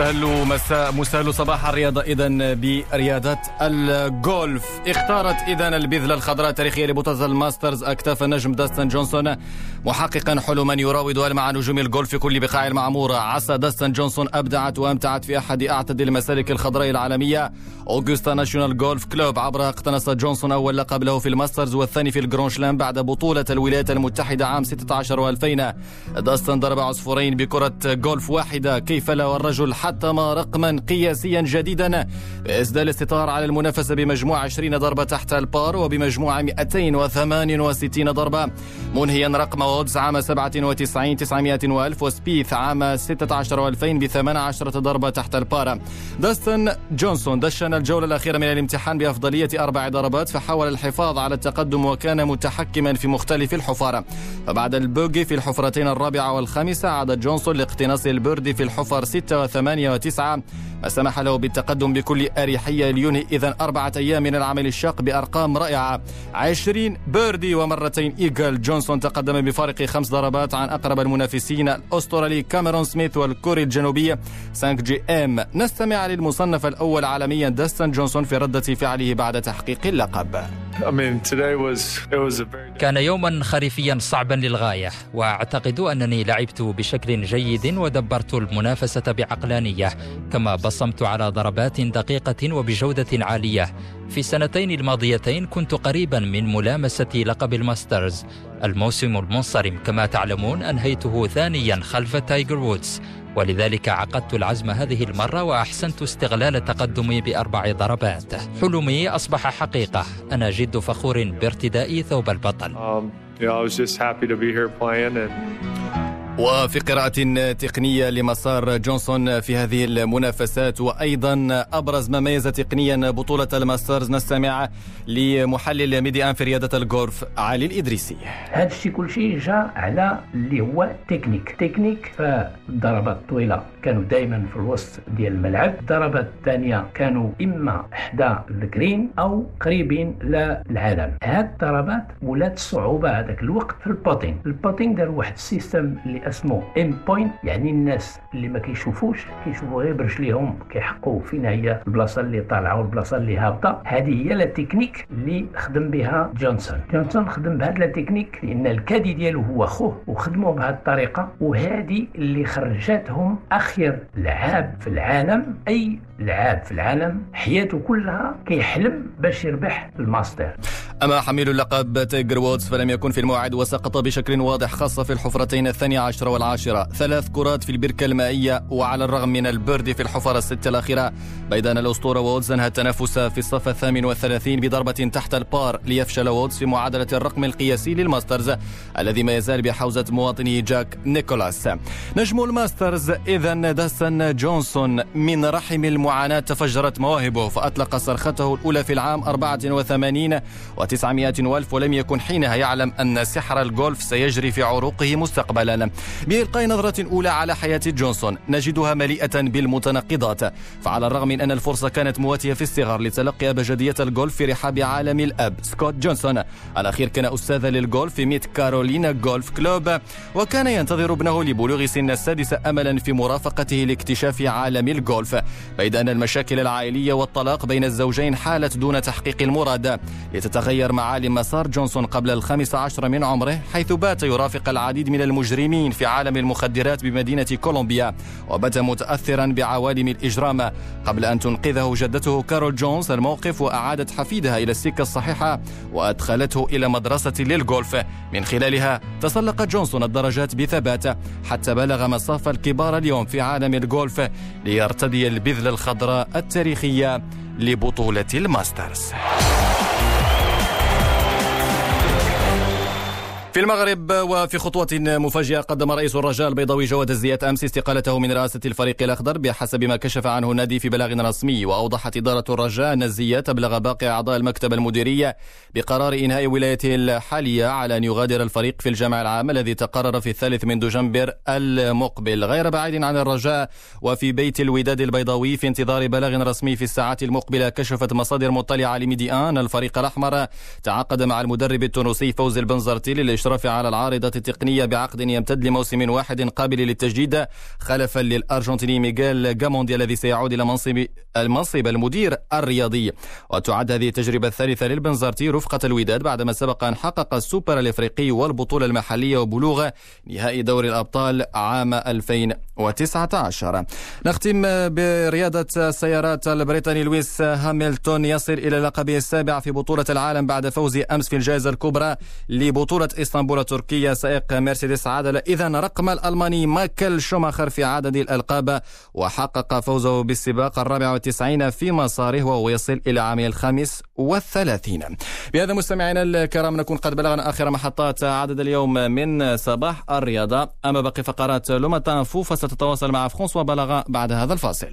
مستهل مساء مستهل صباح الرياضة إذا برياضة الجولف اختارت إذا البذلة الخضراء التاريخية لبطولة الماسترز أكتاف النجم داستن جونسون. محققا حلما يراود مع نجوم الجولف في كل بقاع المعمورة. عسى داستن جونسون أبدعت وأمتعت في أحد أعتى المسالك الخضراء العالمية. أوغستا ناشونال جولف كلوب. عبرها اقتنص جونسون أول لقب له في الماسترز والثاني في ال Grand Chelem بعد بطولة الولايات المتحدة عام 16 و2000 داستن ضرب عصفورين بكرة جولف واحدة. كيف لا والرجل حطم رقما قياسيا جديدا. بإسدال الستار على المنافسة بمجموع 20 ضربة تحت ال par وبمجموع 268 ضربة. منهيا رقم وودز عام 97 900 وألف وسبيث عام 16 و2000 ب 18 ضربة تحت ال par. داستن جونسون دشن الجولة الأخيرة من الامتحان بأفضلية أربع ضربات فحاول الحفاظ على التقدم وكان متحكما في مختلف الحفر فبعد ال bogey في الحفرتين الرابعة والخامسة عاد جونسون لاقتناص ال birdie في الحفر 6 و8 وتسعة. ما سمح له بالتقدم بكل أريحية لينهي إذا أربعة أيام من العمل الشاق بأرقام رائعة. 20 birdie ومرتين eagle جونسون تقدم بفارق خمس ضربات عن أقرب المنافسين. الأسترالي كاميرون سميث والكوري الجنوبي سانك جي إم. نستمع للمصنف الأول عالميا داستن جونسون في ردة فعله بعد تحقيق اللقب. كان يوما خريفيا صعبا للغاية وأعتقد أنني لعبت بشكل جيد ودبرت المنافسة بعقلانية كما بصمت على ضربات دقيقة وبجودة عالية. في السنتين الماضيتين كنت قريبا من ملامسة لقب الماسترز. الموسم المنصرم كما تعلمون أنهيته ثانيا خلف تايجر وودز. ولذلك عقدت العزم هذه المرة وأحسنت استغلال تقدمي بأربع ضربات. حلمي أصبح حقيقة. أنا جد فخور بارتدائي ثوب البطل. Um, you know, وفي قراءة تقنية لمسار جونسون في هذه المنافسات وأيضا أبرز ما ميز تقنيا بطولة الماسترز نستمع لمحلل ميديان في رياضة الجولف علي الإدريسي. هذا الشيء كل شيء جاء على اللي هو technique. technique فالضربات الطويلة كانوا دائما في الوسط ديال الملعب. الضربات الثانية كانوا إما حدا ال green أو قريبين للعلام. هاد الضربات ولات الصعوبة هذاك الوقت في ال putting. ال putting دار واحد ال système اللي اسمه AimPoint يعني الناس اللي ما كيشوفوش كيشوفوا غير برجليهم كيحسوا فين هي البلاصة اللي طالعة والبلاصة اللي هابطة. هذه هي la technique اللي خدم بها جونسون جونسون خدم بهذا la technique لأن ال caddie ديالو هو اخوه وخدموا بهذه الطريقة. وهذه اللي خرجتهم أخير لعاب في العالم أي لعاب في العالم حياته كلها كيحلم باش يربح الماستر. أما حامل اللقب تايجر وودز فلم يكن في الموعد وسقط بشكل واضح خاصة في الحفرتين الثانية عشر والعاشرة. ثلاث كرات في البركة المائية وعلى الرغم من ال birdie في الحفر الستة الأخيرة بيدان الأسطورة وودز أنهى التنافس في الصف الثامن والثلاثين بضربة تحت ال par ليفشل وودز في معادلة الرقم القياسي للماسترز الذي ما يزال بحوزة مواطنه جاك نيكولاس. نجم الماسترز إذا داستن جونسون من رحم المعاناة تفجرت مواهبه فأطلق صرخته الأولى في العام 84 و900 ألف ولم يكن حينها يعلم أن سحر الجولف سيجري في عروقه مستقبلا. بإلقاء نظرة أولى على حياة جونسون نجدها مليئة بالمتناقضات فعلى الرغم من أن الفرصة كانت مواتية في الصغر لتلقي أبجدية الجولف في رحاب عالم الأب سكوت جونسون. الأخير كان أستاذا للجولف في Mid Carolina Golf Club وكان ينتظر ابنه لبلوغ سن السادسة أملا في مرافقته لاكتشاف عالم الجولف بيد أن المشاكل العائلية والطلاق بين الزوجين حالت دون تحقيق المراد. لتتغير معالم مسار جونسون قبل الخامس عشر من عمره حيث بات يرافق العديد من المجرمين في عالم المخدرات بمدينة كولومبيا وبدا متأثرا بعوالم الإجرام. قبل أن تنقذه جدته كارول جونز الموقف وأعادت حفيدها إلى السكة الصحيحة وأدخلته إلى مدرسة للغولف. من خلالها تسلق جونسون الدرجات بثبات حتى بلغ مصاف الكبار اليوم في عالم الغولف ليرتدي البذلة الخضراء التاريخية لبطولة الماسترز. في المغرب وفي خطوة مفاجئة قدم رئيس الرجاء البيضاوي جواد الزيات أمس استقالته من رئاسة الفريق الأخضر بحسب ما كشف عنه النادي في بلاغ رسمي وأوضحت إدارة الرجاء أن الزيات أبلغ باقي أعضاء المكتب المديري بقرار إنهاء ولايته الحالية على أن يغادر الفريق في الجمع العام الذي تقرر في الثالث من دجنبر المقبل. غير بعيد عن الرجاء وفي بيت الوداد البيضاوي في انتظار بلاغ رسمي في الساعات المقبلة كشفت مصادر مطلعة لميديان. الفريق الأحمر تعاقد مع المدرب التونسي فوزي البنزرتي الإشراف على العارضة التقنية بعقد يمتد لموسم واحد قابل للتجديد خلفا للأرجنتيني ميغيل جاموندي الذي سيعود إلى منصب المنصب المدير الرياضي. وتعد هذه التجربة الثالثة للبنزرتي رفقة الوداد بعدما سبق أن حقق السوبر الإفريقي والبطولة المحلية وبلوغ نهائي دوري الأبطال عام 2019 نختم برياضة السيارات. البريطاني لويس هاميلتون يصل إلى لقبه السابع في بطولة العالم بعد فوز أمس في الجائزة الكبرى لبطولة إسطنبول التركية سائق مرسيدس عادل. إذا رقم الألماني مايكل شوماخر في عدد الألقاب وحقق فوزه بالسباق الرابع والتسعين في مساره وهو يصل إلى عام الخامس والثلاثين. بهذا مستمعينا الكرام نكون قد بلغنا آخر محطات عدد اليوم من صباح الرياضة. أما باقي فقرات لوماتان فو فستتواصل مع فرانسوا بلغ بعد هذا الفاصل.